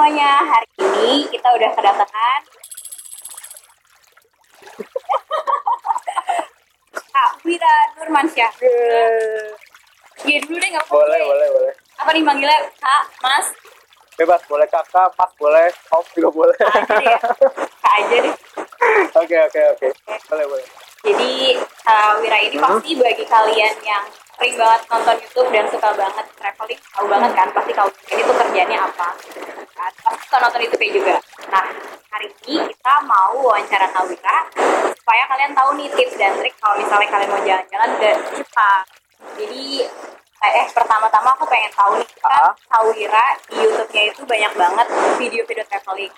semuanya, hari ini kita udah kedatangan Kak Wira Nurmansyah. Iya dulu deh nggak apa-apa. boleh deh. boleh boleh Apa nih manggilnya Kak, Mas, bebas boleh kakak mas boleh om juga boleh Kak aja deh ya. Kak aja deh. oke oke oke boleh boleh Jadi uh, Wira ini Hmm. pasti bagi kalian yang sering banget nonton YouTube dan suka banget traveling, tahu banget kan pasti kalau ini tuh kerjanya apa. Kan? Pasti suka nonton YouTube juga. Nah, hari ini kita mau wawancara Kak Wira supaya kalian tahu nih tips dan trik kalau misalnya kalian mau jalan-jalan ke Jepang. Jadi eh pertama-tama aku pengen tahu nih kan Ah. Kak Wira di YouTube-nya itu banyak banget video-video traveling.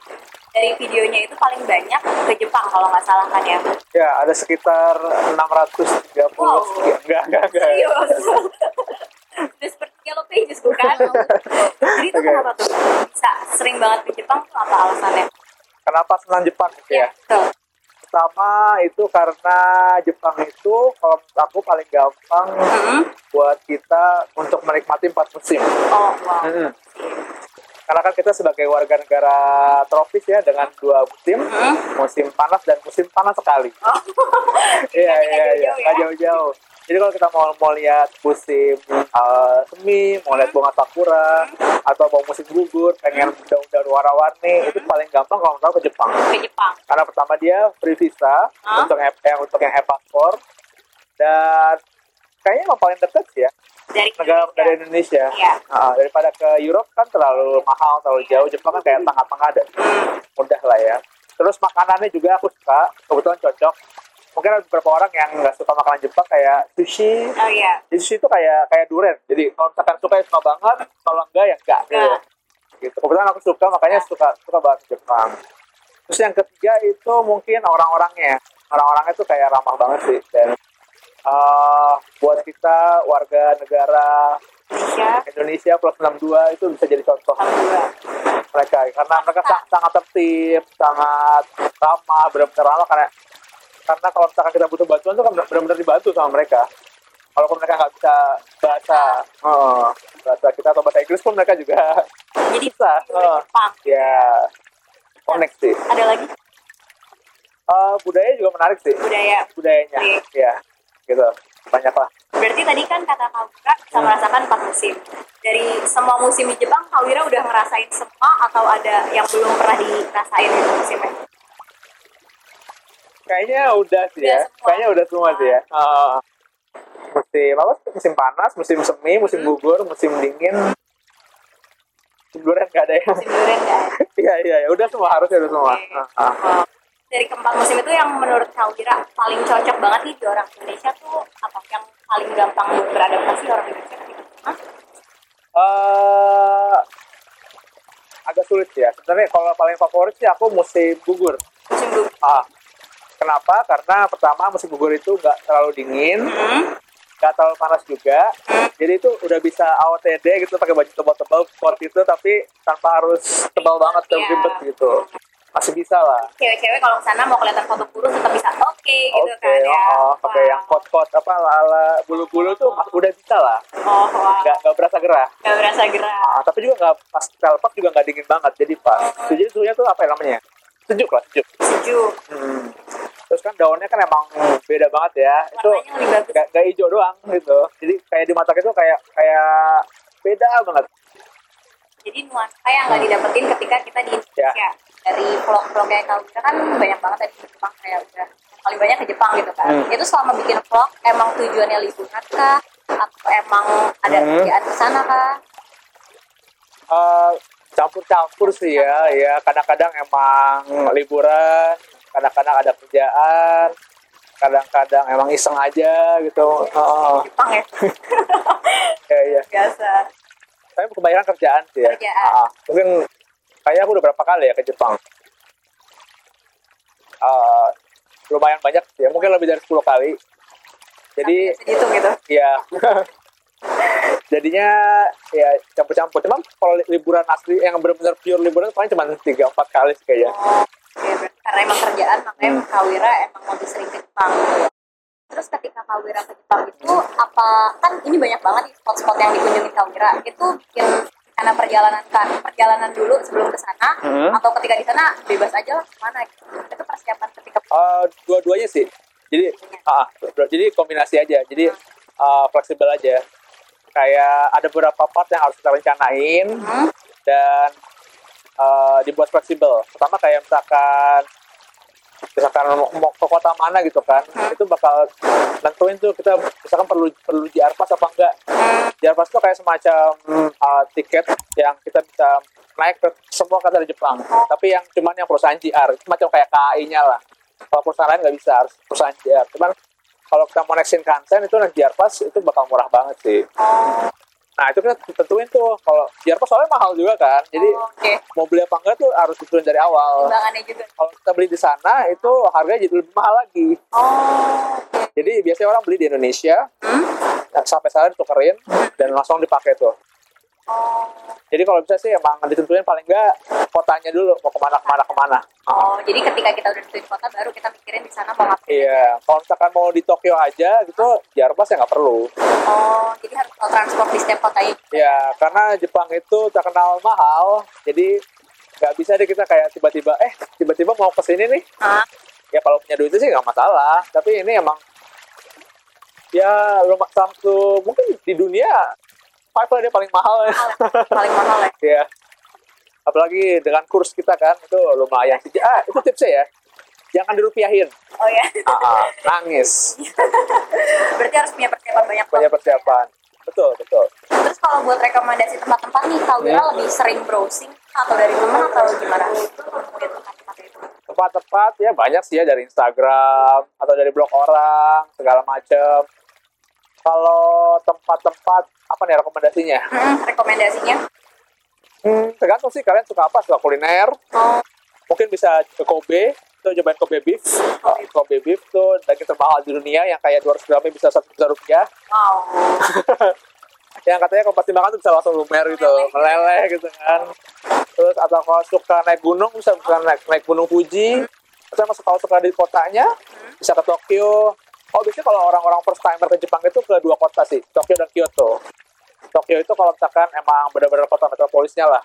Dari videonya itu paling banyak ke Jepang kalau nggak salah kan ya. ya ada sekitar 630 Wow. enggak enggak enggak Serius. Udah seperti yellow pages bukan? Jadi itu Oke. kenapa tuh bisa sering banget ke Jepang tuh apa alasannya? kenapa senang Jepang gitu ya betul. Pertama itu karena Jepang itu kalau menurut aku paling gampang Mm-mm. buat kita untuk menikmati empat musim Oh wow. Mm-mm. Karena kan kita sebagai warga negara tropis ya dengan dua musim Mm-mm. musim panas dan musim panas sekali Oh. iya iya iya jauh-jauh nggak ya? jauh-jauh jadi kalau kita mau mau lihat musim uh, semi mau lihat bunga sakura atau mau musim gugur pengen daun-daun warna-warni itu paling gampang kalau mau ke Jepang Ke Jepang. karena pertama dia free visa Hah? untuk yang, yang untuk yang e-passport dan kayaknya emang paling deket sih ya Dari negara Indonesia. dari Indonesia. Iya. Ah, daripada ke Europe kan terlalu mahal terlalu jauh. Jepang kan kayak tengah-tengah dan mudah lah ya. Terus makanannya juga aku suka. Kebetulan cocok. Mungkin ada beberapa orang yang nggak suka makanan Jepang kayak sushi. Oh iya. Jadi sushi itu kayak kayak durian. Jadi kalau misalkan suka ya suka banget kalau enggak ya enggak. Gitu. Enggak. gitu. Kebetulan aku suka makanya suka suka banget Jepang. Terus yang ketiga itu mungkin orang-orangnya. Orang-orangnya tuh kayak ramah banget sih dan eh, buat kita warga negara Indonesia. Indonesia plus 62 itu bisa jadi contoh mereka karena mereka sa- sangat tertib sangat ramah benar-benar ramah karena karena kalau misalkan kita butuh bantuan tuh kan benar-benar dibantu sama mereka. Walaupun mereka nggak bisa bahasa oh, bahasa kita atau bahasa Inggris pun mereka juga Jadi bisa oh, ya connect sih. Ada lagi? Eh, budaya juga menarik sih. Budaya. budayanya Oke. ya gitu banyak lah Berarti tadi kan kata Kak Wira bisa Hmm. merasakan empat musim. Dari semua musim di Jepang, Kak Wira udah ngerasain semua atau ada yang belum pernah dirasain itu musimnya? kayaknya udah sih Udah ya semua. kayaknya udah semua sih ya Eh, musim apa musim panas musim semi musim Hmm. gugur musim dingin musim durian nggak ada ya Musim durian nggak ada? iya iya ya udah semua harusnya udah semua Oke. Ah, ah. Oh. Dari keempat musim itu yang menurut Kak Wira paling cocok banget nih di orang Indonesia tuh apa? Yang paling gampang buat beradaptasi orang Indonesia Jepang? Eh, agak sulit ya sebenarnya kalau paling favorit sih aku musim gugur Musim gugur. ah kenapa karena pertama musim gugur itu nggak terlalu dingin Hmm. nggak terlalu panas juga jadi itu udah bisa OTD gitu pakai baju tebal-tebal sport itu tapi tanpa harus tebal banget terlalu Iya. ribet gitu masih bisa lah Cewek-cewek kalau ke sana mau kelihatan foto kurus tetap bisa oke gitu oke kan ya. oh, pakai yang Wow. kot-kot apa ala bulu-bulu tuh udah bisa lah Oh, wow. nggak nggak berasa gerah Nggak berasa gerak. Ah, tapi juga nggak pas telpak juga nggak dingin banget jadi pas jadi suhunya tuh apa ya namanya sejuk lah sejuk Sejuk. Hmm. terus kan daunnya kan emang beda banget ya itu Warnanya nggak nggak hijau doang gitu jadi kayak di mata itu kayak kayak beda banget Jadi nuansa yang nggak didapetin ketika kita di Indonesia. Ya. Dari vlog-vlog kayak kalau kita kan banyak banget tadi di Jepang kayak udah paling banyak ke Jepang gitu kan. Hmm. Itu selama bikin vlog emang tujuannya liburan kah? Atau emang ada Hmm. kerjaan ke sana kah? Eh, campur-campur sih ya ya kadang-kadang emang liburan kadang-kadang ada kerjaan kadang-kadang emang iseng aja gitu oh, Jepang ya ya ya biasa. Tapi kebanyakan kerjaan sih ya Kerjaan. Ah, mungkin kayaknya aku udah berapa kali ya ke Jepang Eh, lumayan banyak sih ya mungkin lebih dari 10 kali jadi Segitu gitu. ya jadinya ya campur-campur cuman kalau li- liburan asli yang benar-benar pure liburan paling cuma tiga empat kali sih kayaknya Oh, oke. Berarti Karena emang kerjaan makanya Hmm. Kak Wira emang lebih sering ke Jepang. Terus ketika Kak Wira ke Jepang itu apa kan ini banyak banget nih spot-spot yang dikunjungi Kak Wira. Itu bikin rencana perjalanan kan perjalanan dulu sebelum ke sana Hmm. atau ketika di sana bebas aja lah ke mana gitu. Itu persiapan ketika Eh, dua-duanya sih. Jadi ah, dua- jadi kombinasi aja. Jadi eh, fleksibel aja. Kayak ada beberapa part yang harus kita rencanain Hmm. dan eh, dibuat fleksibel. Pertama kayak misalkan misalkan mau mau ke kota mana gitu kan itu bakal nentuin tuh kita misalkan perlu perlu JR Pass apa enggak. JR Pass tuh kayak semacam uh, tiket yang kita bisa naik ke semua kota di Jepang. Tapi yang cuman yang perusahaan JR itu macam kayak KAI-nya lah. Kalau perusahaan lain nggak bisa harus perusahaan JR cuman kalau kita mau naik Shinkansen itu naik JR Pass itu bakal murah banget sih nah itu kita tentuin tuh kalau JR Pass soalnya mahal juga kan. Jadi oh, oke. mau beli apa enggak tuh harus ditentuin dari awal. Timbangannya juga. Kalau kita beli di sana itu harganya jadi lebih mahal lagi. Oh. Jadi biasanya orang beli di Indonesia Hmm? sampai sana ditukerin dan langsung dipakai tuh jadi kalau bisa sih emang ditentuin paling enggak kotanya dulu mau ke mana ke mana ke mana. Oh jadi ketika kita udah di kota baru kita mikirin di sana mau ngapain. Iya kalau misalkan mau di Tokyo aja gitu Jarpas ya nggak perlu. Oh jadi harus tahu transport di setiap kotanya ya karena Jepang itu terkenal mahal jadi nggak bisa deh kita kayak tiba-tiba eh tiba-tiba mau ke sini nih. Hah? ya kalau punya duit sih nggak masalah tapi ini emang ya rumah satu mungkin di dunia five lah dia paling mahal ya. Paling mahal ya. Ya apalagi dengan kurs kita kan itu lumayan. Sih ah itu tipsnya ya. Jangan dirupiahin. Oh ya ah, ah, nangis. Berarti harus punya persiapan banyak banyak persiapan. Betul betul. Terus kalau buat rekomendasi tempat-tempat nih, Wira Hmm. lebih sering browsing atau dari teman atau gimana? Nemuin tempat-tempat itu. tempat-tempat ya banyak sih ya dari Instagram atau dari blog orang segala macam kalau tempat-tempat apa nih rekomendasinya? Hmm, rekomendasinya? hmm, tergantung sih kalian suka apa? Suka kuliner? Oh, mungkin bisa ke Kobe tuh cobain Kobe beef. Kobe beef tuh daging termahal di dunia yang kayak 200 gramnya bisa satu juta rupiah. Wow. yang katanya kalau pasti makan tuh bisa langsung lumer gitu meleleh. gitu kan. Terus atau kalau suka naik gunung bisa bisa naik naik gunung Fuji. Atau masuk kalau suka di kotanya bisa ke Tokyo oh biasanya kalau orang-orang first timer ke Jepang itu ke dua kota sih Tokyo dan Kyoto Tokyo itu kalau misalkan emang benar-benar kota metropolisnya lah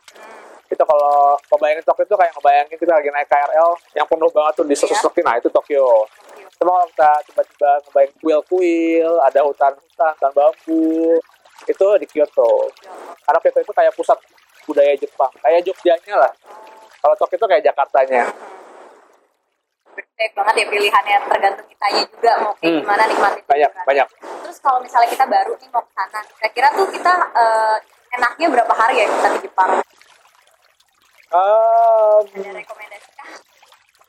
itu kalau kebayangin Tokyo itu kayak ngebayangin kita lagi naik KRL yang penuh banget tuh di sesuatu nah itu Tokyo Cuma kalau kita tiba-tiba ngebayang kuil-kuil, ada hutan-hutan, hutan bambu, itu di Kyoto. Karena Kyoto itu kayak pusat budaya Jepang, kayak Jogjanya lah. Kalau Tokyo itu kayak Jakartanya. Baik banget ya pilihannya tergantung kitanya juga mau kayak Hmm. gimana nikmatin Banyak, liburan. banyak. Terus kalau misalnya kita baru nih mau ke sana, kira-kira tuh kita eh, enaknya berapa hari ya kita di Jepang? Ehm, Ada rekomendasi kah?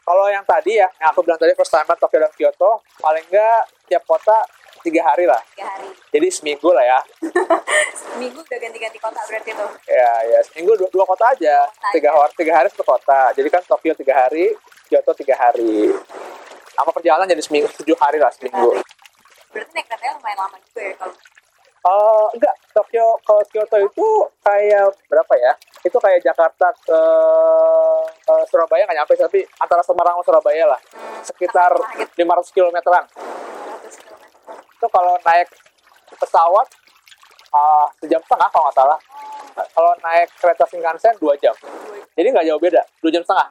kalau yang tadi ya, yang aku bilang tadi first timer Tokyo dan Kyoto, paling enggak tiap kota tiga hari lah. Tiga hari. Jadi seminggu lah ya. Seminggu udah ganti-ganti kota berarti tuh. Ya, ya seminggu dua, dua kota aja. Tiga hari, tiga hari satu kota. Jadi kan Tokyo tiga hari, Kyoto tiga hari. Sama perjalanan jadi seminggu tujuh hari lah seminggu. Berarti naik keretanya lumayan lama juga ya kalau Eh enggak, Tokyo ke Kyoto itu kayak berapa ya? Itu kayak Jakarta ke, ke Surabaya nggak nyampe, tapi antara Semarang sama Surabaya lah. Sekitar 500 kilometeran. 100 km. Itu kalau naik pesawat ah sejam setengah kalau nggak salah. Kalau naik kereta Shinkansen dua jam. Jadi nggak jauh beda, dua jam setengah.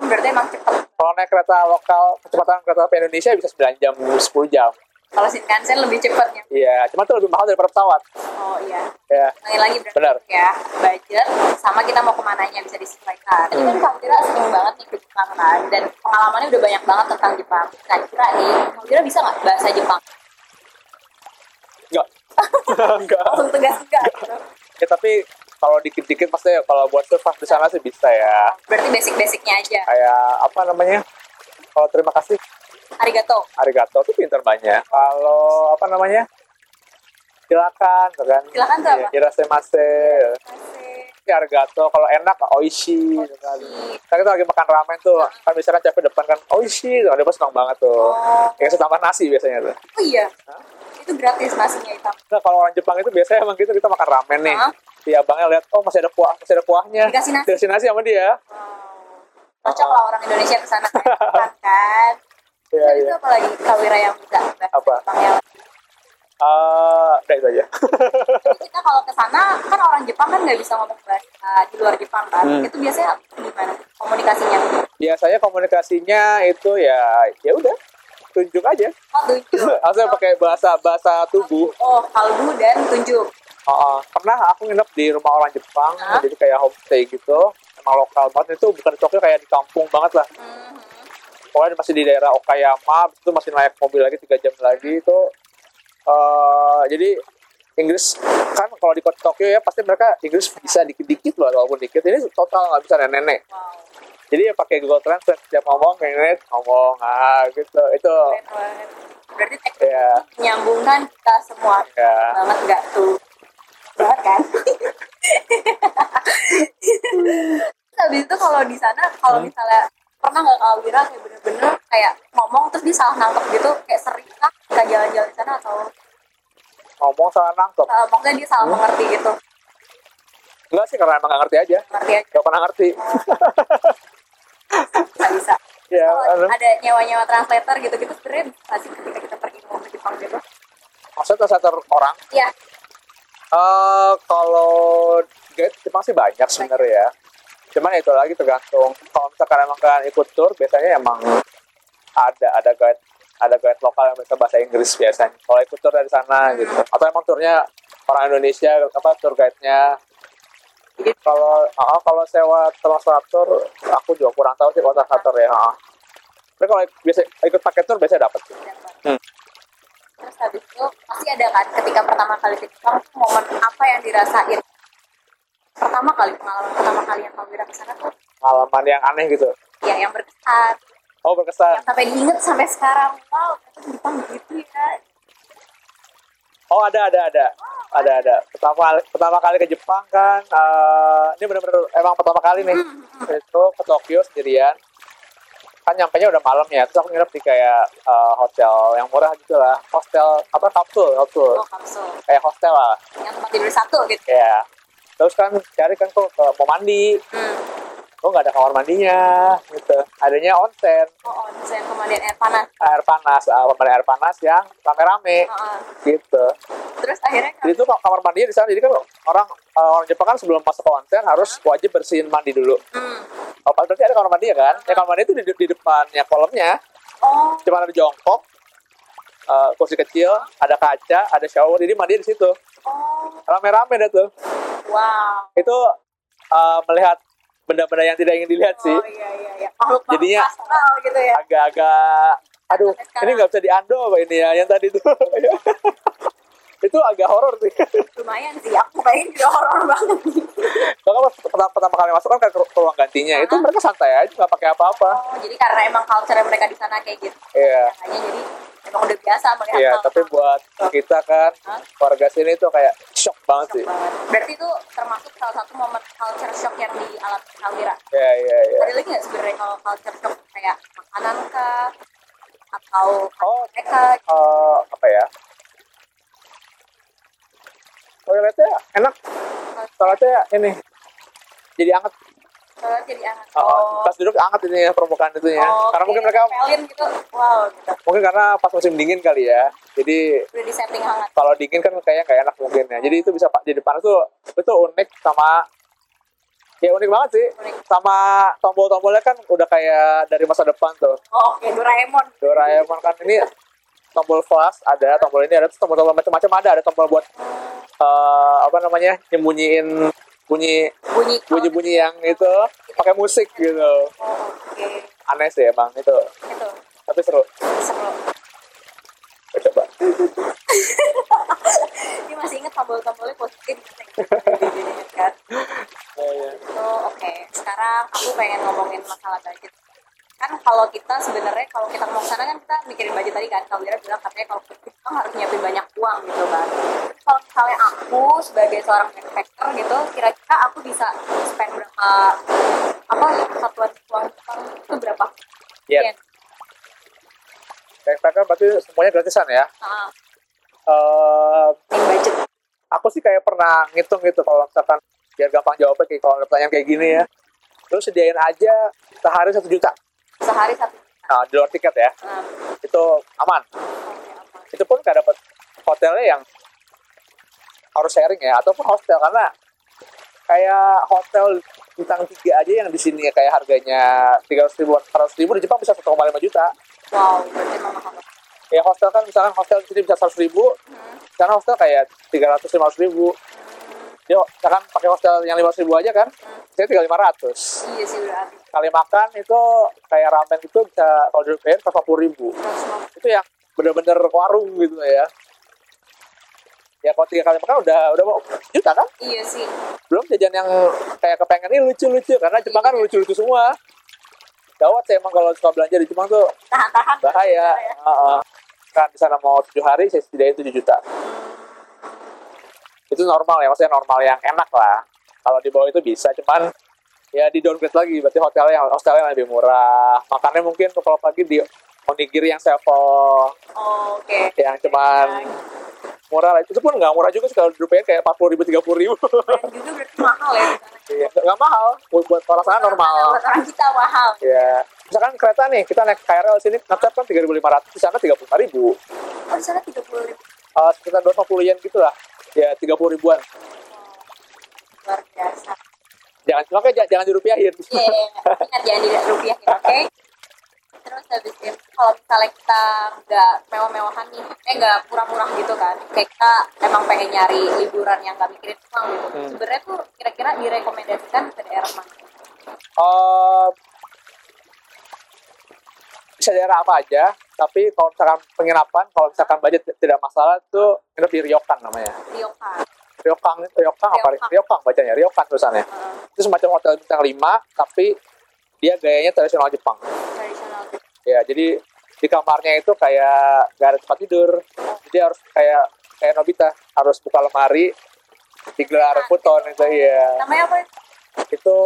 Berarti emang cepet. Kalau naik kereta lokal, kecepatan kereta api Indonesia bisa 9 jam, 10 jam. Kalau Shinkansen lebih cepetnya. Iya, cuma itu lebih mahal daripada pesawat. Oh iya. Ya, Lagi lagi berarti Benar. ya budget sama kita mau ke mananya bisa disesuaikan. Tadi kan Kak Wira sering banget nih ke Jepang kan dan pengalamannya udah banyak banget tentang Jepang. Nah kira nih, Kak Wira bisa nggak bahasa Jepang? Enggak. Langsung tegas enggak gitu. Ya tapi kalau dikit-dikit pasti ya, kalau buat survive di sana sih bisa ya. Berarti basic-basicnya aja. Kayak apa namanya? Kalau terima kasih, Arigato. arigato itu pinter banyak. Kalau apa namanya? Silakan, tuh kan? Silakan tuh apa? Irasemase. Ya, arigato. Kalau enak, oishi. Gitu kan. Kan kita lagi makan ramen tuh, kan misalkan chef depan kan, oishi. Tuh, dia pasti senang banget tuh. Oh, Yang tambah nasi biasanya tuh. oh iya. Itu gratis nasinya itu. Nah, kalau orang Jepang itu biasanya emang gitu kita makan ramen nih. Hah? Si abangnya lihat, oh masih ada kuah, masih ada kuahnya. Dikasih nasi. Dikasih nasi sama dia. Wow. Cocok lah orang Indonesia ke sana kan, kan. Iya, Dan iya. itu apa lagi Kak Wira yang bahasa Apa? Jepang yang Eh, udah itu aja. Kita kalau ke sana kan orang Jepang kan nggak bisa ngomong bahasa uh, di luar Jepang kan Hmm. itu biasanya gimana komunikasinya biasanya komunikasinya itu ya ya udah tunjuk aja. Oh tunjuk. Asal pakai bahasa bahasa tubuh. Oh kalbu dan tunjuk. Oh, oh. pernah aku nginep di rumah orang Jepang Hah? jadi kayak homestay gitu. Emang lokal banget. Itu bukan Tokyo kayak di kampung banget lah. Mhm. pokoknya masih di daerah Okayama itu masih naik mobil lagi tiga jam lagi itu. Eh jadi Inggris kan kalau di kota Tokyo ya pasti mereka Inggris bisa dikit-dikit loh walaupun dikit. Ini total nggak bisa nenek-nenek. Wow jadi ya pakai Google Translate setiap ngomong nenek ngomong ah gitu. Itu berarti teknik ya menyambungkan kita semua. Ya banget nggak tuh? Banget kan? Terus habis itu kalau di sana kalau Hmm. misalnya pernah nggak Kak Wira kayak bener-bener kayak ngomong terus dia salah nangkep gitu? Kayak sering kah kita jalan-jalan di sana atau? Ngomong salah nangkep? Uh, maksudnya dia salah Hmm. mengerti gitu. Enggak sih karena emang nggak ngerti aja. Ngerti aja. Gak pernah ngerti bisa bisa ya Kalau ada nyewa-nyewa translator gitu-gitu sebenarnya sih ketika kita pergi ngomong ke Jepang gitu maksudnya translator orang Iya Eh kalau guide Jepang sih banyak sebenarnya ya. Cuman itu lagi tergantung. Kalau misalkan emang kalian ikut tour, biasanya emang ada ada guide ada guide lokal yang bisa bahasa Inggris biasanya. Kalau ikut tour dari sana gitu. Atau emang turnya orang Indonesia apa tour guide-nya. Jadi kalau ah, kalau sewa translator aku juga kurang tahu sih kalau translator ya. ah. Tapi kalau biasa ikut paket tour biasanya dapat. Hmm. Terus habis itu pasti ada kan ketika pertama kali ke Jepang tuh momen apa yang dirasain pertama kali pengalaman pertama kali yang kamu Wira ke sana tuh Pengalaman yang aneh gitu. ya yang berkesan Oh berkesan. yang sampai diinget sampai sekarang wow ternyata Jepang begitu ya Oh ada ada ada. Ada ada. Pertama kali pertama kali ke Jepang kan eh, ini benar-benar emang pertama kali nih. Itu ke Tokyo sendirian. Kan nyampe nya udah malam ya terus aku nginep di kayak eh, hotel yang murah gitu lah. Hostel apa kapsul kapsul. Oh kapsul. Kayak hostel lah. Yang tempat tidur satu gitu. Ya terus kan cari kan kok ke mau mandi. Hmm. Kok nggak ada kamar mandinya gitu adanya onsen oh onsen kemudian air panas air panas pemandian air panas yang rame-rame Heeh. gitu terus akhirnya Jadi itu kamar mandinya di sana. Jadi kan orang eh, orang Jepang kan sebelum masuk ke onsen harus wajib bersihin mandi dulu. hmm. Oh, berarti ada kamar mandi ya kan? Ya kamar mandi itu di, di depannya kolamnya. oh Cuma ada jongkok, eh, kursi kecil, ada kaca, ada shower. Jadi mandi di situ. oh Rame-rame dah tuh. wow Itu eh, melihat benda-benda yang tidak ingin dilihat sih. oh iya iya iya makhluk makhluk Jadinya- gitu ya Agak-agak, aduh, ini nggak bisa diando apa ini ya yang tadi tuh. itu agak horor sih. lumayan sih aku pengen juga horor banget Kalau pas pertama, pertama kali masuk kan ke, ke ruang gantinya, itu mereka santai aja, nggak pakai apa-apa. Oh, jadi karena emang culture mereka di sana kayak gitu. Iya. Makanya jadi emang udah biasa melihat Iya, hal-hal tapi buat kita kan Hah? warga sini tuh kayak shock banget shock sih. banget. Berarti itu termasuk salah satu momen culture shock yang dialami Kawira. Iya, iya, iya. Ada lagi nggak sebenarnya kalau culture shock kayak makanan kah? Atau Oh, mereka eh, apa ya? Toiletnya enak. Toiletnya ini jadi anget. jadi anak. Oh, pas duduk anget ini ya permukaan itunya. karena mungkin mereka pelin gitu. Wow, gitu. mungkin karena pas musim dingin kali ya. Jadi Udah di setting hangat. kalau dingin kan kayaknya nggak enak mungkin ya. Jadi itu bisa pak jadi panas tuh itu unik sama ya unik banget sih. Unik. Sama tombol-tombolnya kan udah kayak dari masa depan tuh. Oh, oke Doraemon. Doraemon kan ini tombol flash ada, tombol ini ada, tombol-tombol macam-macam ada, ada tombol buat eh, apa namanya nyembunyiin bunyi Bunyi bunyi-bunyi yang itu pakai musik gitu. Oh, oke. Aneh sih emang itu, Itu tapi seru. seru. Coba. Dia masih inget tombol-tombolnya positif kan. Ya, ya. So, oke. Sekarang aku pengen ngomongin masalah budget. Kan kalau kita sebenarnya kalau kita mau sana kan kita mikirin budget tadi kan. Kalau Wira bilang katanya kalau Jepang harus nyiapin banyak uang gitu kan. Terus Kalau misalnya aku sebagai seorang backpacker gitu, kira-kira aku bisa spend berapa apa satuan uang itu berapa? Iya. Yen? Backpacker berarti semuanya gratisan ya. Eh, in budget. aku sih kayak pernah ngitung gitu kalau misalkan biar gampang jawabnya kayak kalau ada pertanyaan kayak gini ya. Terus sediain aja sehari satu juta. Sehari satu. Nah, di luar tiket ya. Nah, Itu aman. Itu pun nggak dapat hotelnya yang harus sharing ya ataupun hostel karena kayak hotel bintang tiga aja yang di sini kayak harganya tiga ratus ribu empat ratus ribu di Jepang bisa satu lima juta wow berarti mahal ya hostel kan misalkan hostel di sini bisa seratus ribu Hmm. sekarang hostel kayak tiga ratus lima ratus ribu dia misalkan pakai hostel yang lima ribu aja kan? Saya tinggal lima ratus. Iya sih berarti kali makan itu kayak ramen itu bisa kalau di rupiah empat puluh ribu. 150 itu yang bener-bener warung gitu ya. Ya kalau tiga kali makan udah udah mau juta kan? Iya sih. Belum jajan yang kayak kepengen ini lucu-lucu karena Jepang kan lucu-lucu semua. Gawat sih emang kalau suka belanja di Jepang tuh. Tahan-tahan. Bahaya. Heeh. kan di sana mau tujuh hari saya sediain tujuh juta itu normal ya maksudnya normal yang enak lah. Kalau di bawah itu bisa cuman ya di downgrade lagi. Berarti hotelnya yang hotelnya yang lebih murah. Makannya mungkin kalau pagi di onigiri yang sevel. Oh, oke. Yang cuman murah lah. Itu pun nggak murah juga sekali rupiah kayak empat puluh ribu tiga puluh ribu. Dan juga berarti mahal ya. Iya, nggak mahal. Buat, buat orang sana normal. Buat orang kita mahal. Ya misalkan kereta nih kita naik KRL sini ngecap kan tiga ribu lima ratus di sana tiga puluh ribu. Oh di sana tiga puluh ribu. Uh, sekitar dua puluh yen gitu lah ya tiga puluh ribuan luar biasa jangan makanya jangan, jangan dirupiahin Iya, iya, iya. ingat jangan tidak rupiah ya, oke? Terus habis itu kalau misalnya kita nggak mewah-mewahan nih, eh nggak murah-murah gitu kan, kayak kita emang pengen nyari liburan yang nggak mikirin uang gitu. Hmm. Sebenarnya tuh kira-kira direkomendasikan ke daerah mana? Uh, bisa daerah apa aja tapi kalau misalkan penginapan kalau misalkan budget tidak masalah tuh nginep di ryokan namanya Ryokan. ryokan ryokan apa Ryokan. ryokan bacanya ryokan tulisannya Uh, itu semacam hotel bintang 5 tapi dia gayanya tradisional Jepang tradisional gitu. ya jadi di kamarnya itu kayak gak ada tempat tidur jadi harus kayak kayak Nobita harus buka lemari digelar futon itu ya Namanya apa? itu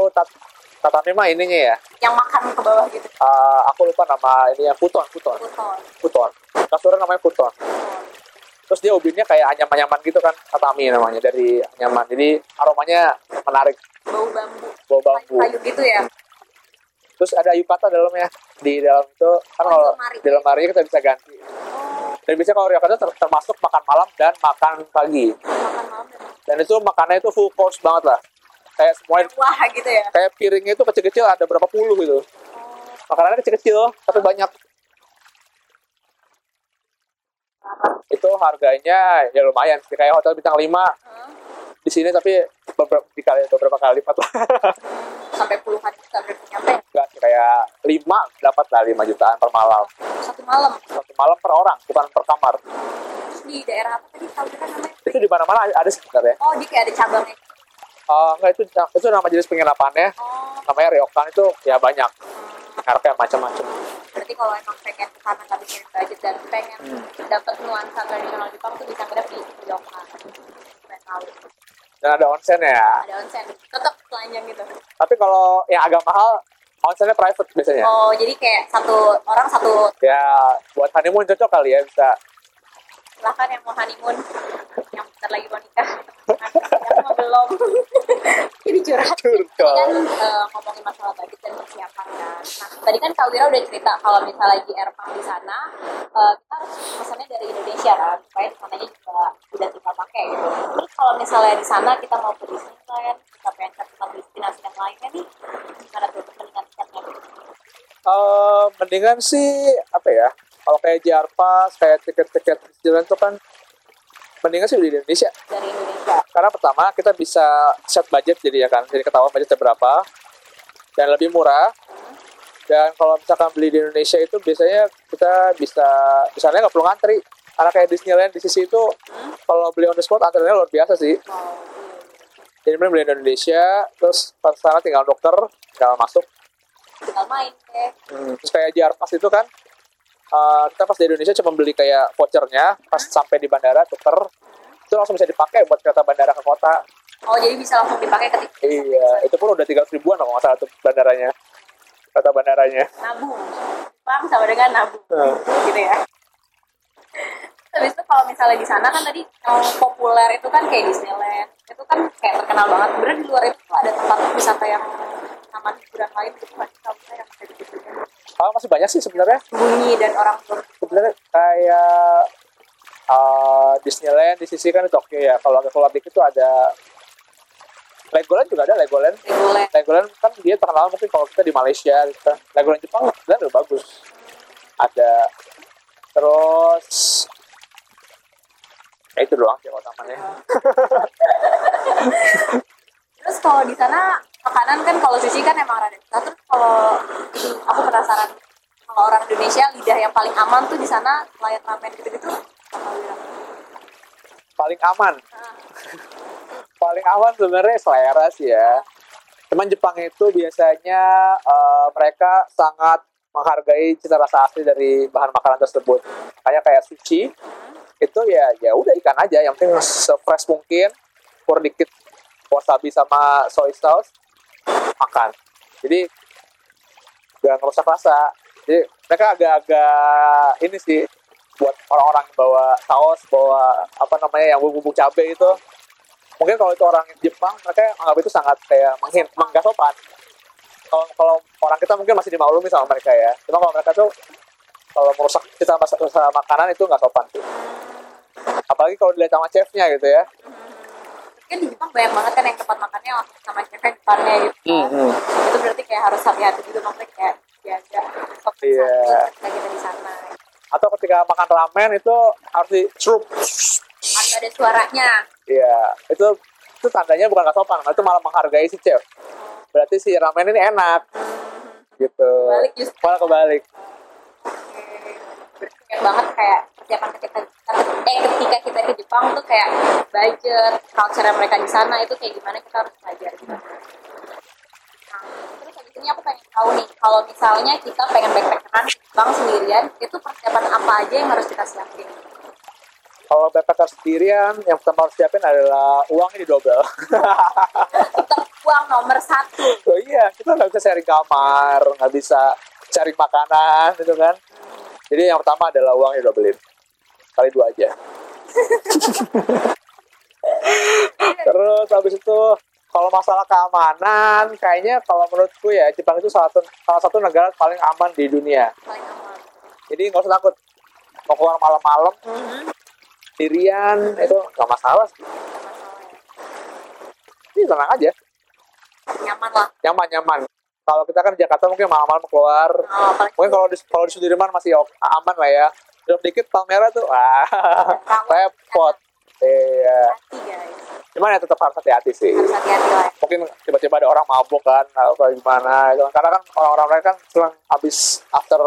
tatami mah ininya ya? Yang makan ke bawah gitu. Eh, aku lupa nama ininya futon futon. Futon. futon. Kasurnya namanya futon. Terus dia ubinnya kayak anyaman-anyaman gitu kan tatami namanya dari anyaman. Jadi aromanya menarik. Bau bambu. bau bambu. Kayu gitu ya. terus ada yukata dalamnya. Di dalam itu kan kalau di lemari. kita bisa ganti. Oh, dan biasanya kalau ryokata ter- termasuk makan malam dan makan pagi. Makan malam dan dan itu makannya itu full course banget lah kayak semuanya wah gitu ya. kayak piringnya itu kecil-kecil ada berapa puluh gitu. Oh, makanannya kecil-kecil tapi banyak. Itu harganya ya lumayan sih kayak hotel bintang 5 huh? di sini tapi beberapa dikali beberapa kali lipat lah. Sampai puluhan juta berarti nyampe? Enggak sih kayak 5 dapat lah 5 jutaan per malam. Satu malam? Satu malam per orang bukan per kamar. Terus di daerah apa tadi? Tahu kan namanya? Itu di mana-mana ada sih sebenarnya. Oh di kayak ada cabangnya Eh, enggak itu itu nama jenis penginapannya. Oh. Namanya ryokan itu ya banyak. Mereknya macam-macam. Berarti kalau emang pengen ke sana nggak mikirin budget dan pengen Hmm. dapat nuansa tradisional Jepang tuh bisa nginep di Ryokan tahu. Dan ada onsen ya? Ada onsen. Tetap telanjang gitu. Tapi kalau yang agak mahal onsennya private biasanya? Oh jadi kayak satu orang satu ya buat honeymoon cocok kali ya bisa. Silahkan yang mau honeymoon bentar lagi mau nikah belum jadi curhat kan eh, ngomongin masalah budget dan persiapan kan. Nah, tadi kan Kak Wira udah cerita kalau misalnya lagi airport di sana, eh, kita harus pesannya dari Indonesia kan, supaya sananya juga udah tinggal pakai gitu. Terus kalau misalnya di sana kita mau ke Disneyland, kita pengen ke tempat destinasi yang lainnya nih, gimana tuh mendingan tiketnya? Eh, mendingan sih apa ya kalau kayak JR Pass kayak tiket-tiket Disneyland tuh kan mendingan sih di Indonesia. Dari Indonesia. karena pertama kita bisa set budget jadi ya kan. Jadi ketahuan budgetnya berapa. Dan lebih murah. Dan kalau misalkan beli di Indonesia itu biasanya kita bisa misalnya nggak perlu ngantri. Karena kayak Disneyland di sisi itu kalau beli on the spot antriannya luar biasa sih. Oh, jadi mending beli di Indonesia terus pas sana tinggal dokter tinggal masuk. Tinggal main deh. Hmm, terus kayak JR Pass itu kan uh, kita pas di Indonesia cuma beli kayak vouchernya pas sampai di bandara tuker itu langsung bisa dipakai buat kereta bandara ke kota Oh, jadi bisa langsung dipakai ketika iya itu pun udah tiga ribuan kalau nggak salah tuh bandaranya kereta bandaranya nabung. Bang sama dengan nabung. Hmm. gitu ya. Habis itu kalau misalnya di sana kan tadi yang populer itu kan kayak Disneyland. Itu kan kayak terkenal banget. Sebenarnya di luar itu ada tempat wisata yang taman hiburan lain gitu kan saya yang kayak gitu oh, masih banyak sih sebenarnya bunyi dan orang ber sebenarnya kayak uh, Disneyland di sisi kan di Tokyo ya kalau agak keluar dikit tuh ada Legoland juga ada Legoland Legoland. Legoland kan dia terkenal mungkin kalau kita di Malaysia gitu. Legoland Jepang sebenarnya udah bagus. Ada terus ya itu doang sih kalau tamannya. Terus kalau di sana makanan kan kalau sushi kan emang rada susah. Terus kalau aku penasaran kalau orang Indonesia lidah yang paling aman tuh di sana selain ramen gitu-gitu bilang? Paling aman, Ah, paling aman sebenarnya selera sih ya. Cuman Jepang itu biasanya eh, mereka sangat menghargai cita rasa asli dari bahan makanan tersebut. Kayak kayak sushi itu ya ya udah ikan aja yang penting se-fresh mungkin kur dikit wasabi sama soy sauce makan. Jadi gak ngerusak rasa. Jadi mereka agak-agak ini sih buat orang-orang bawa saus bawa apa namanya yang bumbu cabai itu mungkin kalau itu orang Jepang mereka anggap itu sangat kayak menghin menggak sopan. Kalau kalau orang kita mungkin masih dimaklumi sama mereka ya. Cuma kalau mereka tuh kalau merusak cita rasa makanan itu nggak sopan. Apalagi kalau dilihat sama chefnya gitu ya kan di Jepang banyak banget kan yang tempat makannya sama chefnya depannya gitu kan. Hmm, itu berarti kayak harus hati-hati juga maksudnya kayak jaga Iya. santun ketika kita di sana atau ketika makan ramen itu harus di celup harus ada suaranya Iya, itu itu tandanya bukan nggak sopan, itu malah menghargai si chef. Berarti si ramen ini enak, gitu. balik justru Malah kebalik. banyak banget kayak persiapan ketika eh ketika kita ke Jepang tuh kayak budget culture mereka di sana itu kayak gimana kita harus belajar gitu. Nah, terus habis ini aku pengen tahu nih kalau misalnya kita pengen backpackeran ke Jepang sendirian itu persiapan apa aja yang harus kita siapin Kalau backpacker sendirian, yang pertama harus siapin adalah uangnya didobel. kita uang nomor satu oh iya, kita nggak bisa sharing kamar, nggak bisa cari makanan, gitu kan. Jadi yang pertama adalah uangnya didobelin. Kali dua aja. Terus habis itu kalau masalah keamanan, kayaknya kalau menurutku ya Jepang itu salah satu, salah satu negara paling aman di dunia. paling aman Jadi nggak usah takut mau keluar malam-malam sendirian itu nggak masalah sih. Ini tenang aja, nyaman lah nyaman nyaman. Kalau kita kan di Jakarta mungkin malam-malam keluar, oh, mungkin kalau di kalau di Sudirman masih aman lah ya. Duduk dikit palmera tuh, wah repot. Iya, cuman ya tetap harus hati-hati sih. harus hati-hati lah mungkin tiba-tiba ada orang mabuk kan atau gimana gitu. karena kan orang-orang mereka kan selang habis after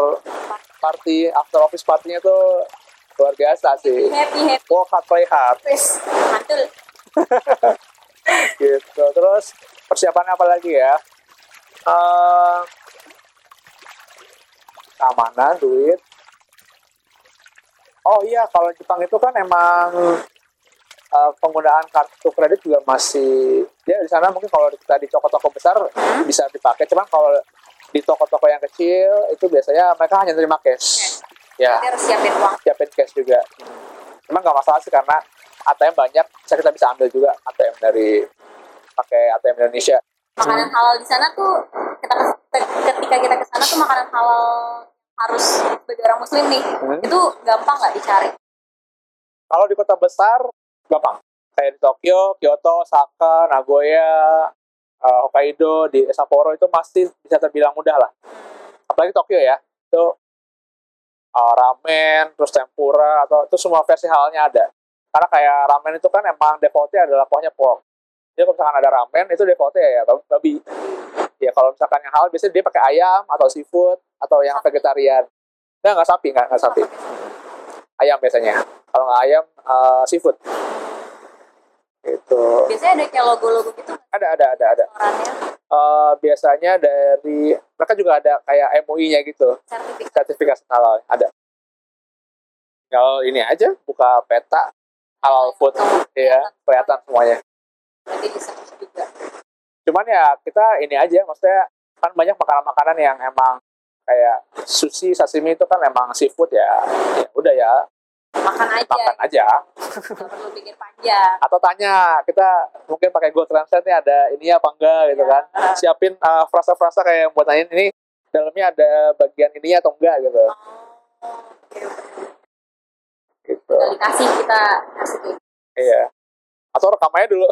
party after office partinya tuh luar biasa sih. Happy happy. Work hard play hard. Wis mantul. Gitu. Terus persiapannya apa lagi ya? Eh, keamanan duit oh iya kalau Jepang itu kan emang eh, penggunaan kartu kredit juga masih ya di sana mungkin kalau kita di toko-toko besar bisa dipakai. Cuman kalau di toko-toko yang kecil itu biasanya mereka hanya terima cash. Ya. Kita harus siapin uang. Siapin cash juga. Emang nggak masalah sih karena ATM banyak bisa kita bisa ambil juga ATM dari pakai ATM Indonesia. Makanan halal di sana tuh kita ketika kita ke sana tuh makanan halal harus sebagai orang muslim nih Hmm. itu gampang nggak dicari? Kalau di kota besar gampang. Kayak di Tokyo, Kyoto, Osaka, Nagoya, eh, Hokkaido, di Sapporo itu masih bisa terbilang mudah lah. Apalagi Tokyo ya itu eh, ramen terus tempura atau itu semua versi halalnya ada. Karena kayak ramen itu kan emang defaultnya adalah kuahnya pork. Jadi kalau misalkan ada ramen itu defaultnya ya bab- babi ya kalau misalkan yang halal biasanya dia pakai ayam atau seafood atau yang vegetarian Nah, nggak sapi, nggak, nggak sapi. Ayam biasanya. Kalau nggak ayam, eh, seafood. Gitu. biasanya ada kayak logo-logo gitu Ada, ada, ada, ada. Eh, biasanya dari, mereka juga ada kayak MUI-nya gitu. sertifikat Sertifikasi halal. Ada. Kalau ini aja, buka peta halal food. ya kelihatan semuanya. Cuman ya, kita ini aja, maksudnya, kan banyak makanan-makanan yang emang kayak sushi, sashimi itu kan emang seafood ya. Ya udah ya, makan aja. Makan aja. perlu pikir panjang. Atau tanya kita mungkin pakai Google Translate nih ada ini apa enggak gitu kan. Siapin uh, frasa-frasa kayak buat nanya ini dalamnya ada bagian ininya atau enggak? gitu. Oh, oke. gitu. Tinggal dikasih kita kasih. Iya atau rekam aja dulu.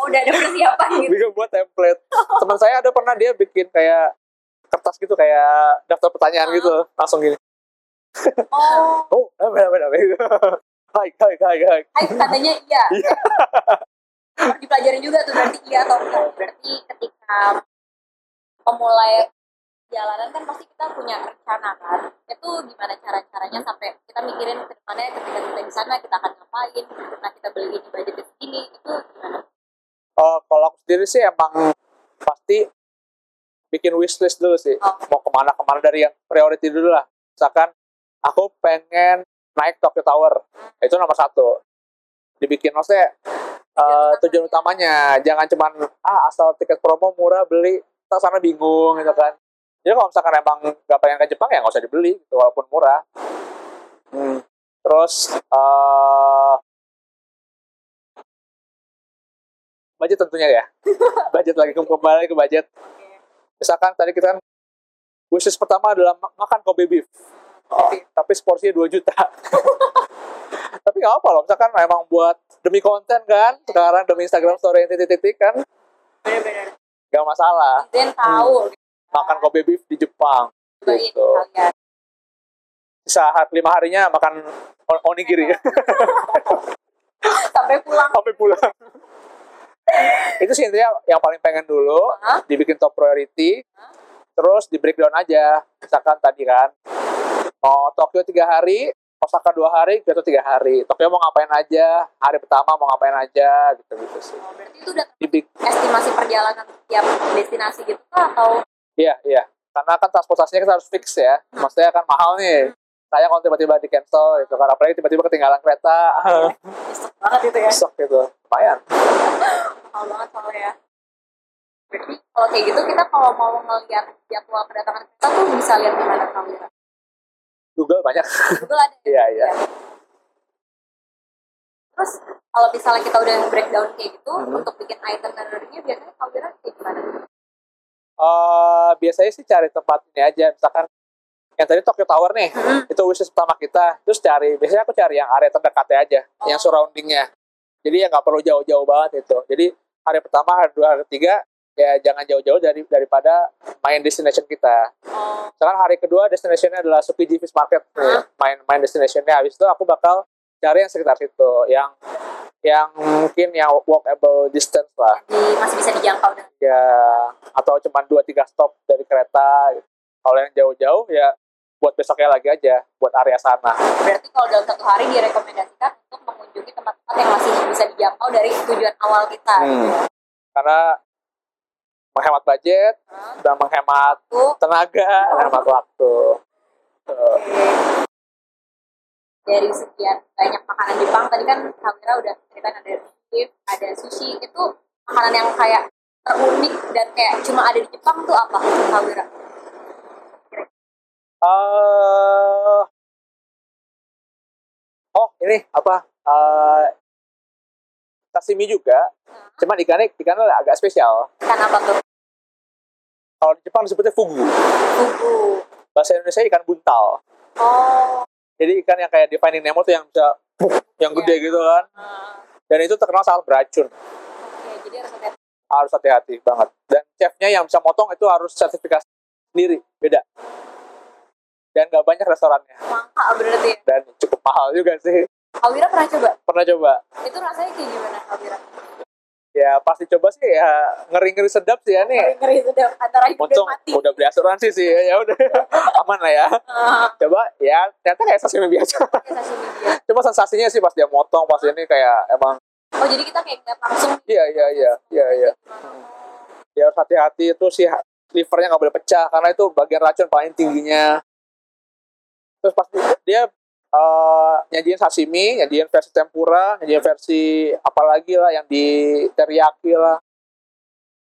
Oh, udah ada persiapan gitu. Bingung buat template. Teman saya ada pernah dia bikin kayak kertas gitu kayak daftar pertanyaan gitu. Langsung gini. Oh, oh beda beda beda. Hai hai hai hai. Hai katanya iya. Iya. Dipelajarin juga tuh berarti iya atau enggak. Berarti ketika memulai jalanan kan pasti kita punya rencana kan. Itu gimana cara-caranya sampai kita mikirin ke depannya ketika kita di sana kita akan ngapain, nah kita beli ini budget segini, itu gimana? Oh, kalau aku sendiri sih emang pasti bikin wishlist dulu sih. Oh. Mau ke mana ke mana dari yang priority dulu lah. Misalkan aku pengen naik Tokyo Tower, itu nomor satu. Dibikin maksudnya eh, tujuan utamanya, jangan cuman ah asal tiket promo murah beli, tak sana bingung gitu kan. Jadi kalau misalkan emang nggak pengen ke Jepang ya nggak usah dibeli, gitu, walaupun murah. Hmm. Terus eh budget tentunya ya budget lagi kembali ke budget misalkan tadi kita kan wishlist pertama adalah ma- makan Kobe beef tapi, tapi seporsinya 2 juta tapi nggak apa loh misalkan emang buat demi konten kan sekarang demi Instagram story yang titik-titik kan Bener-bener. nggak masalah Dan tahu gitu. Makan Kobe beef di Jepang gitu. hari lima harinya makan on- onigiri. Sampai pulang. sampai pulang. Itu sih intinya yang paling pengen dulu Hah? dibikin top priority terus di breakdown aja. Misalkan tadi kan oh Tokyo tiga hari Osaka dua hari Kyoto tiga hari. Tokyo mau ngapain aja hari pertama mau ngapain aja gitu gitu sih. Oh, berarti itu udah di big estimasi perjalanan tiap destinasi gitu kah atau iya iya. Karena kan transportasinya kita harus fix ya. Maksudnya kan mahal nih. Saya kalau tiba-tiba di cancel itu kan. Apalagi tiba-tiba ketinggalan kereta. Nyesek banget itu ya. Besok gitu. Lumayan. Mahal banget soalnya ya. Berarti kalau kayak gitu kita kalau mau ngeliat jadwal kedatangan kita tuh bisa lihat di mana kamera Google banyak. Google ada iya iya. Terus kalau misalnya kita udah breakdown kayak gitu Hmm. untuk bikin itinerary-nya biasanya kamera kayak gimana eh biasanya sih cari tempat ini aja. Misalkan yang tadi Tokyo Tower nih Hmm. itu wishlist pertama kita. Terus cari biasanya aku cari yang area terdekatnya aja Oh. yang surroundingnya. Jadi ya nggak perlu jauh-jauh banget itu. Jadi hari pertama hari dua hari ketiga ya jangan jauh-jauh dari daripada main destination kita. Oh. Misalkan hari kedua destinationnya adalah Tsukiji Fish Market. Main main destinationnya. Habis itu aku bakal cari yang sekitar situ yang yang mungkin yang walkable distance lah di, masih bisa dijangkau ya atau cuma dua tiga stop dari kereta gitu. kalau yang jauh-jauh ya buat besoknya lagi aja buat area sana berarti kalau dalam satu hari direkomendasikan untuk mengunjungi tempat-tempat yang masih bisa dijangkau dari tujuan awal kita Hmm. gitu karena menghemat budget Hah? dan menghemat Tuh, tenaga menghemat waktu. Dari sekian banyak makanan Jepang. Tadi kan kamera udah cerita ada beef, ada sushi. Itu makanan yang kayak terunik dan kayak cuma ada di Jepang tuh apa kamera? Eh, oh ini apa? Eh, sashimi juga. Cuman ikannya ikannya agak spesial. Ikan apa tuh? Kalau di Jepang disebutnya fugu. Fugu. Bahasa Indonesia ikan buntal. Oh jadi ikan yang kayak di Finding Nemo tuh yang bisa yang gede gitu kan. Eh, dan itu terkenal sangat beracun. Oke jadi harus hati-hati. Banget. Dan chefnya yang bisa motong itu harus sertifikasi sendiri beda. Dan gak banyak restorannya. Langka berarti ya? Dan cukup mahal juga sih. Kawira pernah coba? Pernah coba. Itu rasanya kayak gimana Kawira ya pasti coba sih ya ngeri-ngeri sedap sih ya nih. Ngeri sudah antara hidup dan untung mati. udah beli asuransi sih ya udah. Aman lah ya. Ah, coba ya ternyata kayak sashimi biasa dia cuma sensasinya sih pas dia motong pas ini kayak emang oh jadi kita kayak ngeliat langsung iya iya iya iya iya. Ya harus hati-hati itu sih livernya nggak boleh pecah karena itu bagian racun paling tingginya. Terus pasti dia eh, nyajiin sashimi nyajiin versi tempura nyajiin versi apalagi lah yang di teriyaki lah.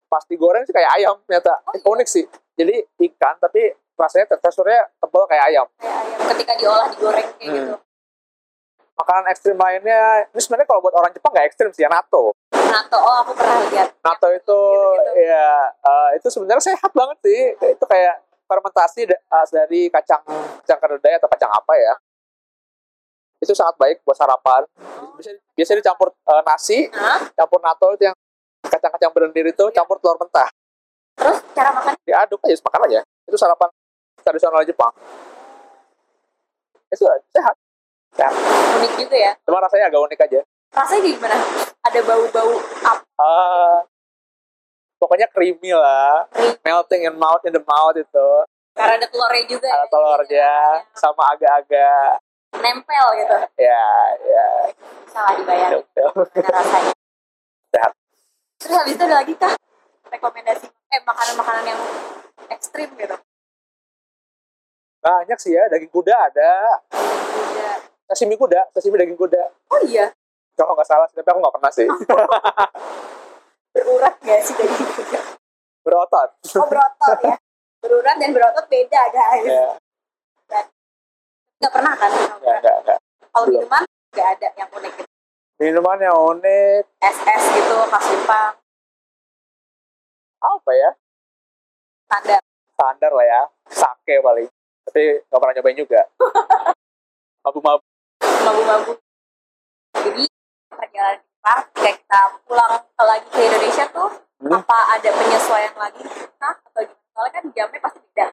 Pas digoreng sih kayak ayam ternyata. Oh, iya. unik sih. Jadi ikan tapi rasanya teksturnya tebal kayak ayam. Kayak ayam ketika diolah digoreng kayak Hmm. gitu. Makanan ekstrim lainnya ini sebenarnya kalau buat orang Jepang nggak ekstrim sih ya natto. Natto oh aku pernah lihat. Natto itu Gitu-gitu. ya eh, itu sebenarnya sehat banget sih. Itu kayak fermentasi da- eh, dari kacang kacang kedelai atau kacang apa ya itu sangat baik buat sarapan bisa biasanya dicampur eh, nasi Hah? campur natto itu yang kacang kacang-kacang berlendir itu campur telur mentah Terus cara makan diaduk aja makan aja itu sarapan tradisional Jepang itu sehat unik juga ya. cuma rasanya agak unik aja Rasanya gimana? Ada bau-bau apa? Ah, pokoknya creamy lah Creamy. melting in mouth in the mouth itu Karena ada telurnya juga. ada ya. telurnya sama agak-agak Nempel gitu. ya ya Bisa lah dibayar. Rasanya. Sehat. Terus habis itu ada lagi kah rekomendasi eh makanan-makanan yang ekstrim gitu? banyak sih ya daging kuda ada Juga. sashimi kuda sashimi daging kuda Oh iya, kalau nggak salah sih tapi aku nggak pernah sih berurat gak sih dari juga? berotot Oh berotot ya. Berurat dan berotot beda guys. ya Gak pernah kan? nggak nggak nggak Kalau minuman gak ada yang unik gitu. minuman yang unik SS gitu, khas Jepang, apa ya standar. standar lah ya sake paling tapi nggak pernah nyobain juga mabuk-mabuk Mabu-mabu. Jadi perjalanan Jepang, ketika kita pulang ke lagi ke Indonesia tuh, Hmm. apa ada penyesuaian lagi? Nah, atau gimana? Soalnya kan jamnya pasti beda.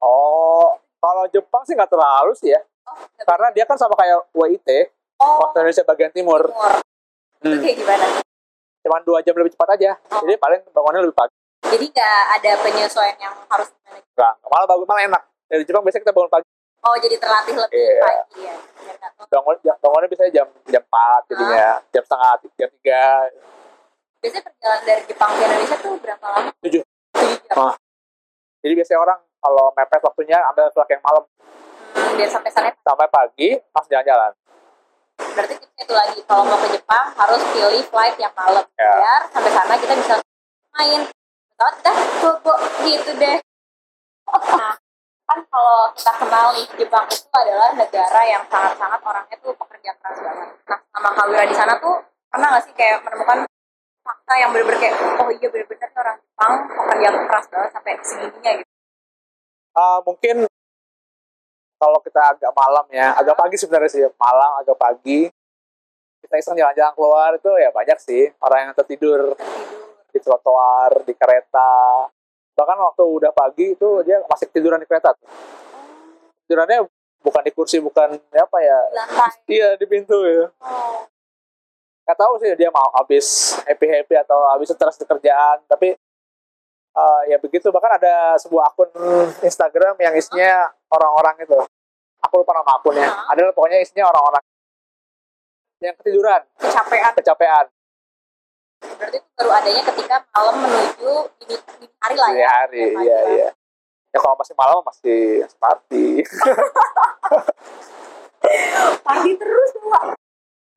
oh kalau Jepang sih nggak terlalu sih ya Oh, nggak karena dia kan sama kayak WIT Oh, waktu Indonesia bagian timur timur. Itu Hmm. kayak gimana? cuman dua jam lebih cepat aja Oh. jadi paling bangunnya lebih pagi Jadi nggak ada penyesuaian yang harus gimana? Enggak, malah bagus malah enak dari Jepang biasanya kita bangun pagi Oh, jadi terlatih lebih Iya. pagi ya. Nggak bangun jam- bangunnya biasanya jam jam 4 jadinya jam setengah jam 3 Biasanya perjalanan dari Jepang ke Indonesia tuh berapa lama? Tujuh. Tujuh jam. Ah. jadi biasanya orang kalau mepet waktunya ambil flight yang malam. Hmm, biar sampai sana sampai pagi pas jalan-jalan. Berarti itu lagi kalau mau ke Jepang harus pilih flight yang malam. Ya. biar sampai sana kita bisa main. Pesawat kita bobo gitu deh. Nah kan kalau kita kenal nih Jepang itu adalah negara yang sangat-sangat orangnya tuh pekerja keras banget. Nah sama Kawira di sana tuh pernah nggak sih kayak menemukan fakta yang bener-bener kayak oh iya bener-bener orang Jepang pekerja keras banget sampai segininya gitu Ah, mungkin kalau kita agak malam ya agak pagi sebenarnya sih malam agak pagi. Kita iseng jalan-jalan keluar itu ya banyak sih orang yang tertidur di trotoar di kereta. Bahkan waktu udah pagi itu dia masih tiduran di kereta. Tidurannya bukan di kursi bukan apa ya di lantai. iya di pintu ya. Oh. nggak tahu sih dia mau habis happy happy atau habis stres di kerjaan tapi eh, ya begitu. Bahkan ada sebuah akun Instagram yang isinya orang-orang itu. Aku lupa nama akunnya. Adalah pokoknya isinya orang-orang. Yang ketiduran. Kecapean. Kecapean. Berarti itu baru adanya ketika malam menuju dini, dini hari lah ya? hari iya iya. Ya kalau masih malam masih party pagi terus mbak.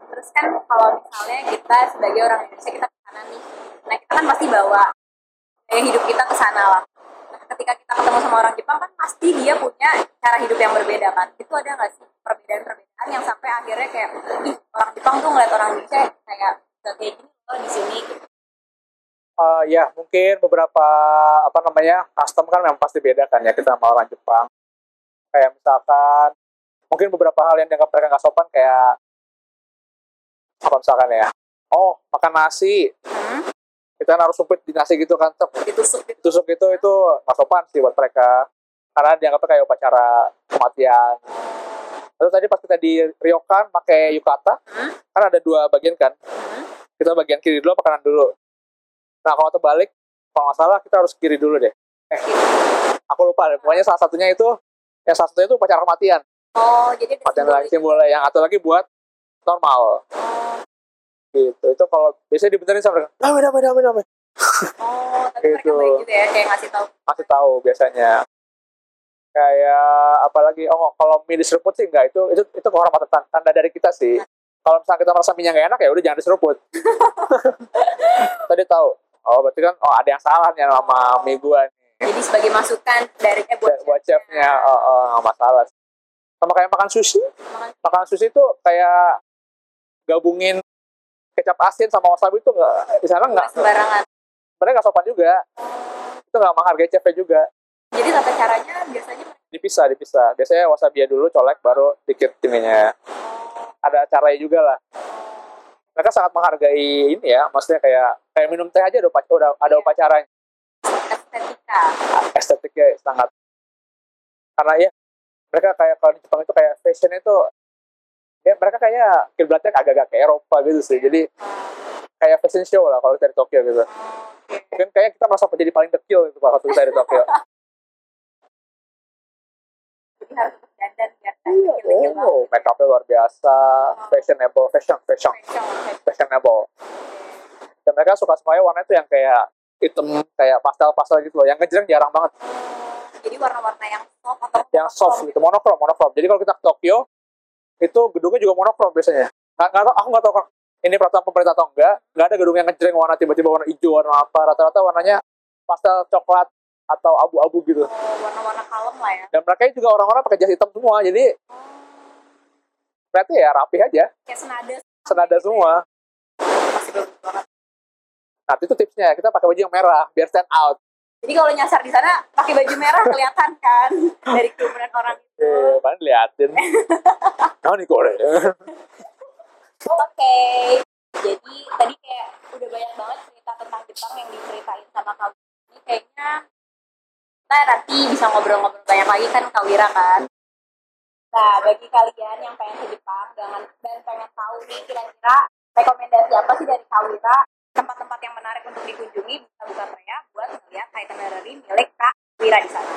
Terus kan kalau misalnya kita sebagai orang Indonesia kita ke sana nih. Nah kita kan pasti bawa gaya hidup kita ke sana lah. Nah ketika kita ketemu sama orang Jepang kan pasti dia punya cara hidup yang berbeda kan? Itu ada nggak sih perbedaan-perbedaan yang sampai akhirnya kayak ih orang Jepang tuh ngeliat orang Indonesia kayak gak kayak gini loh di sini. Eh, ya mungkin beberapa apa namanya custom kan memang pasti beda kan ya kita sama orang Jepang. Kayak misalkan mungkin beberapa hal yang dianggap mereka nggak sopan kayak apa misalkan ya oh makan nasi kita harus sumpit di nasi gitu kan Tek, ditusuk gitu. Tusuk itu itu nggak sopan sih buat mereka. Karena dianggapnya kayak upacara kematian. Lalu tadi pas kita di ryokan pakai yukata Hmm. kan ada dua bagian kan? Hmm, kita bagian kiri dulu apa kanan dulu? Nah kalau terbalik kalau nggak salah kita harus kiri dulu deh. Eh aku lupa deh. Pokoknya salah satunya itu yang salah satunya itu upacara kematian. Oh jadi kematian lagi simbol yang atau lagi buat normal. Oh, gitu. Itu kalau biasanya dibenerin sama mereka damai damai damai damai oh tapi mereka Gitu. baik juga ya kayak ngasih tahu. Masih tahu biasanya. Kayak apalagi oh kalau mie diseruput sih enggak. Itu itu itu kehormatan tan- tanda dari kita sih. Kalau misalnya kita merasa mie nggak enak ya udah jangan diseruput. Tadi tahu. Oh berarti kan oh ada yang salah nih sama mie gua nih. Jadi sebagai masukan dari eh buat buat chefnya oh, oh, nggak masalah sama kayak makan sushi. Makan- makan sushi itu kayak gabungin kecap asin sama wasabi itu nggak di sana nggak. Sembarangan. Sebenarnya nggak sopan juga. Itu nggak menghargai chefnya juga. Jadi tata caranya biasanya dipisah dipisah. Biasanya wasabi dulu colek baru dikit ininya. Ada caranya juga lah. Mereka sangat menghargai ini ya maksudnya kayak kayak minum teh aja ada upacara udah ada Iya. upacara estetika. Estetiknya sangat. Karena ya mereka kayak kalau di Jepang itu kayak fashion itu ya mereka kayak kiblatnya agak-agak ke Eropa gitu sih. Jadi kayak fashion show lah kalau di Tokyo gitu. Mungkin kayak kita merasa jadi paling dekil gitu kalau kita di Tokyo. Jadi harus biar banget. oh make upnya luar biasa. Fashionable fashion fashion. Fashion, fashion. fashionable. Dan mereka suka sukanya warna itu yang kayak hitam kayak pastel-pastel gitu loh. Yang ngejreng jarang banget. Jadi warna-warna yang soft atau yang soft gitu. Monokrom monokrom. Jadi kalau kita ke Tokyo itu gedungnya juga monokrom biasanya. Nggak nggak tahu aku nggak tahu ini peraturan pemerintah atau enggak. Nggak ada gedung yang ngejreng warna tiba-tiba warna hijau warna apa. Rata-rata warnanya pastel coklat atau abu-abu gitu. Oh, warna-warna kalem lah ya. Dan mereka juga orang-orang pakai jas hitam semua jadi berarti ya rapi aja. Kayak senada senada semua. Masih bagus banget. Nah itu tipsnya kita pakai baju yang merah biar stand out jadi kalau nyasar di sana pakai baju merah kelihatan kan dari kerumunan orang itu. Eh paling liatin? Nah nih kore Oke, jadi tadi kayak udah banyak banget cerita tentang Jepang yang diceritain sama Wira. Ini kayaknya kita nanti bisa ngobrol-ngobrol banyak lagi kan Kak Wira kan. Nah, bagi kalian yang pengen ke Jepang jangan dan pengen tahu nih kira-kira rekomendasi apa sih dari Kak Wira tempat-tempat yang menarik untuk dikunjungi bisa buka Korea buat melihat itinerary milik Kak Wira di sana.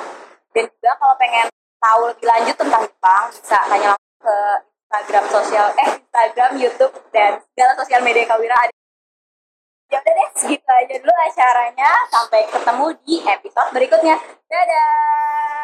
Dan juga kalau pengen tahu lebih lanjut tentang Jepang bisa tanya langsung ke Instagram sosial eh Instagram, YouTube dan segala sosial media Kawira ada. Ya udah deh, segitu aja dulu acaranya. Sampai ketemu di episode berikutnya. Dadah.